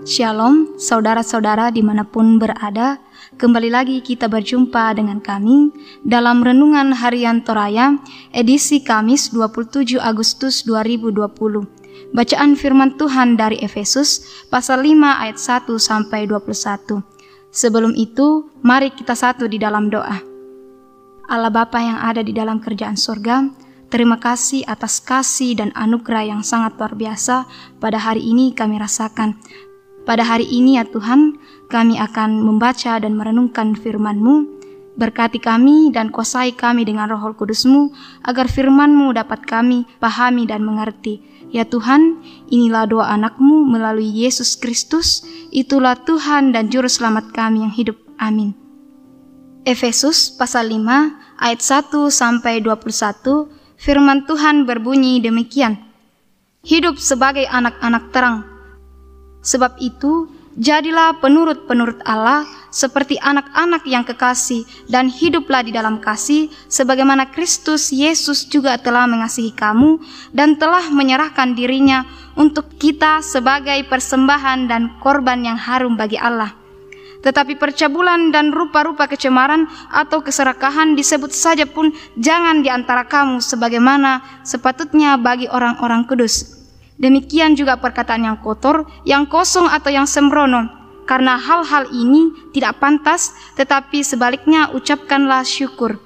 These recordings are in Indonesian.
Shalom, saudara-saudara di mana pun berada. Kembali lagi kita berjumpa dengan kami dalam Renungan Harian Toraya, edisi Kamis 27 Agustus 2020. Bacaan firman Tuhan dari Efesus, pasal 5 ayat 1 sampai 21. Sebelum itu, mari kita satu di dalam doa. Allah Bapa yang ada di dalam kerjaan surga, Terima kasih atas kasih dan anugerah yang sangat luar biasa pada hari ini kami rasakan. Pada hari ini ya Tuhan, kami akan membaca dan merenungkan firman-Mu. Berkati kami dan kuasai kami dengan roh kudus-Mu, agar firman-Mu dapat kami pahami dan mengerti. Ya Tuhan, inilah doa anakmu melalui Yesus Kristus, itulah Tuhan dan Juru Selamat kami yang hidup. Amin. Efesus pasal 5 ayat 1 sampai 21 firman Tuhan berbunyi demikian. Hidup sebagai anak-anak terang. Sebab itu, jadilah penurut-penurut Allah seperti anak-anak yang kekasih dan hiduplah di dalam kasih sebagaimana Kristus Yesus juga telah mengasihi kamu dan telah menyerahkan dirinya untuk kita sebagai persembahan dan korban yang harum bagi Allah. Tetapi percabulan dan rupa-rupa kecemaran atau keserakahan disebut saja pun jangan di antara kamu sebagaimana sepatutnya bagi orang-orang kudus. Demikian juga perkataan yang kotor, yang kosong atau yang sembrono. Karena hal-hal ini tidak pantas, tetapi sebaliknya ucapkanlah syukur.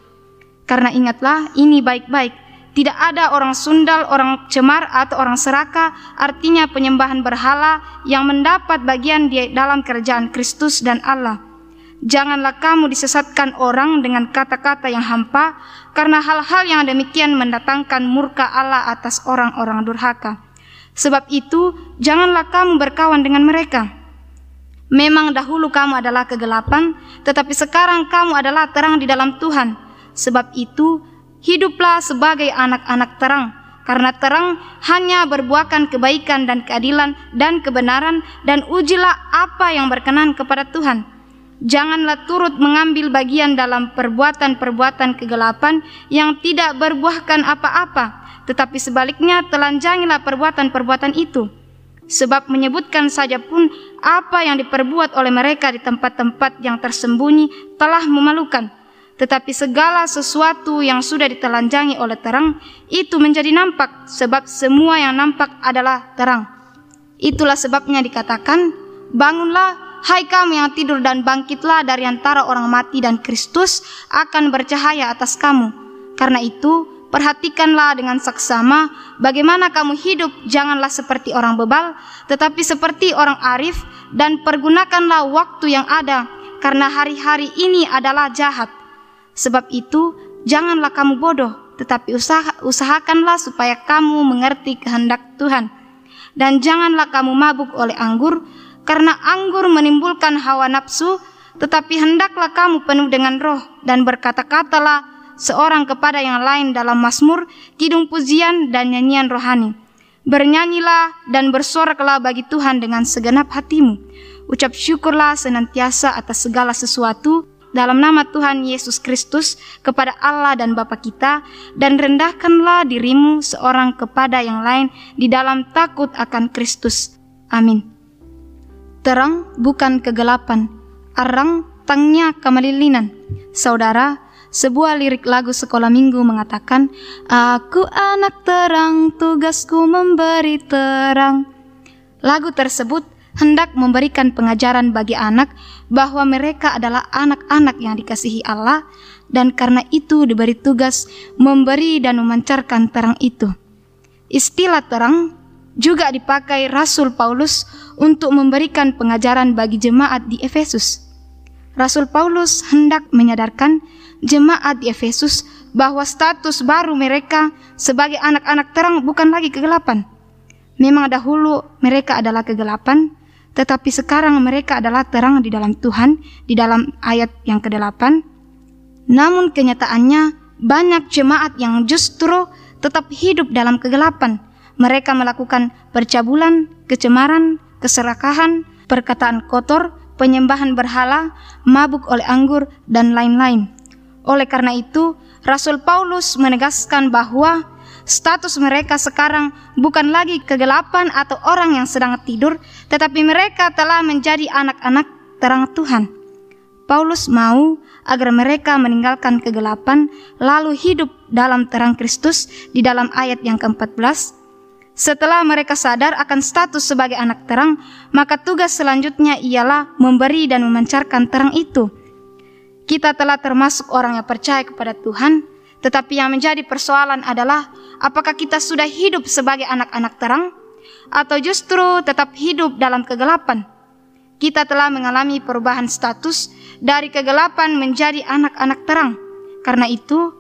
Karena ingatlah ini baik-baik, tidak ada orang sundal, orang cemar, atau orang seraka, artinya penyembahan berhala yang mendapat bagian di dalam kerajaan Kristus dan Allah. Janganlah kamu disesatkan orang dengan kata-kata yang hampa, karena hal-hal yang demikian mendatangkan murka Allah atas orang-orang durhaka. Sebab itu, janganlah kamu berkawan dengan mereka. Memang dahulu kamu adalah kegelapan, tetapi sekarang kamu adalah terang di dalam Tuhan. Sebab itu, hiduplah sebagai anak-anak terang, karena terang hanya berbuahkan kebaikan dan keadilan dan kebenaran, dan ujilah apa yang berkenan kepada Tuhan. Janganlah turut mengambil bagian dalam perbuatan-perbuatan kegelapan yang tidak berbuahkan apa-apa, tetapi sebaliknya telanjangilah perbuatan-perbuatan itu. Sebab menyebutkan saja pun apa yang diperbuat oleh mereka di tempat-tempat yang tersembunyi telah memalukan tetapi segala sesuatu yang sudah ditelanjangi oleh terang itu menjadi nampak sebab semua yang nampak adalah terang. Itulah sebabnya dikatakan, bangunlah hai kamu yang tidur dan bangkitlah dari antara orang mati dan Kristus akan bercahaya atas kamu. Karena itu, perhatikanlah dengan saksama bagaimana kamu hidup, janganlah seperti orang bebal, tetapi seperti orang arif dan pergunakanlah waktu yang ada karena hari-hari ini adalah jahat. Sebab itu, janganlah kamu bodoh, tetapi usaha, usahakanlah supaya kamu mengerti kehendak Tuhan. Dan janganlah kamu mabuk oleh anggur, karena anggur menimbulkan hawa nafsu, tetapi hendaklah kamu penuh dengan roh dan berkata-katalah seorang kepada yang lain dalam mazmur, kidung pujian dan nyanyian rohani. Bernyanyilah dan bersoraklah bagi Tuhan dengan segenap hatimu. Ucap syukurlah senantiasa atas segala sesuatu dalam nama Tuhan Yesus Kristus kepada Allah dan Bapa kita dan rendahkanlah dirimu seorang kepada yang lain di dalam takut akan Kristus. Amin. Terang bukan kegelapan, arang tangnya kemelilinan. Saudara, sebuah lirik lagu sekolah minggu mengatakan, Aku anak terang, tugasku memberi terang. Lagu tersebut hendak memberikan pengajaran bagi anak bahwa mereka adalah anak-anak yang dikasihi Allah dan karena itu diberi tugas memberi dan memancarkan terang itu. Istilah terang juga dipakai Rasul Paulus untuk memberikan pengajaran bagi jemaat di Efesus. Rasul Paulus hendak menyadarkan jemaat di Efesus bahwa status baru mereka sebagai anak-anak terang bukan lagi kegelapan. Memang dahulu mereka adalah kegelapan, tetapi sekarang mereka adalah terang di dalam Tuhan, di dalam ayat yang ke-8. Namun kenyataannya banyak jemaat yang justru tetap hidup dalam kegelapan. Mereka melakukan percabulan, kecemaran, keserakahan, perkataan kotor, penyembahan berhala, mabuk oleh anggur, dan lain-lain. Oleh karena itu, Rasul Paulus menegaskan bahwa status mereka sekarang bukan lagi kegelapan atau orang yang sedang tidur, tetapi mereka telah menjadi anak-anak terang Tuhan. Paulus mau agar mereka meninggalkan kegelapan lalu hidup dalam terang Kristus di dalam ayat yang ke-14. Setelah mereka sadar akan status sebagai anak terang, maka tugas selanjutnya ialah memberi dan memancarkan terang itu. Kita telah termasuk orang yang percaya kepada Tuhan, tetapi yang menjadi persoalan adalah apakah kita sudah hidup sebagai anak-anak terang atau justru tetap hidup dalam kegelapan. Kita telah mengalami perubahan status dari kegelapan menjadi anak-anak terang. Karena itu,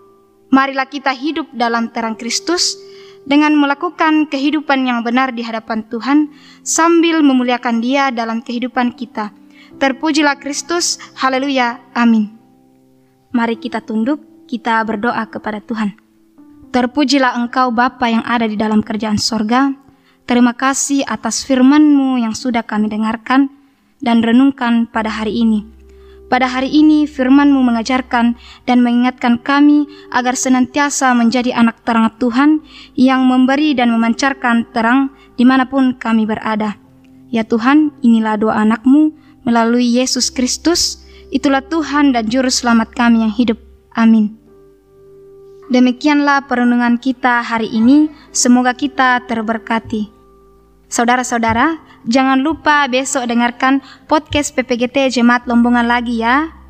marilah kita hidup dalam terang Kristus dengan melakukan kehidupan yang benar di hadapan Tuhan sambil memuliakan Dia dalam kehidupan kita. Terpujilah Kristus, haleluya, amin. Mari kita tunduk, kita berdoa kepada Tuhan. Terpujilah Engkau Bapa yang ada di dalam kerjaan sorga. Terima kasih atas firman-Mu yang sudah kami dengarkan dan renungkan pada hari ini. Pada hari ini firman-Mu mengajarkan dan mengingatkan kami agar senantiasa menjadi anak terang Tuhan yang memberi dan memancarkan terang di mana pun kami berada. Ya Tuhan, inilah doa anakmu melalui Yesus Kristus, itulah Tuhan dan Juru Selamat kami yang hidup. Amin. Demikianlah perenungan kita hari ini, semoga kita terberkati. Saudara-saudara, jangan lupa besok dengarkan podcast PPGT Jemaat Lombongan lagi ya.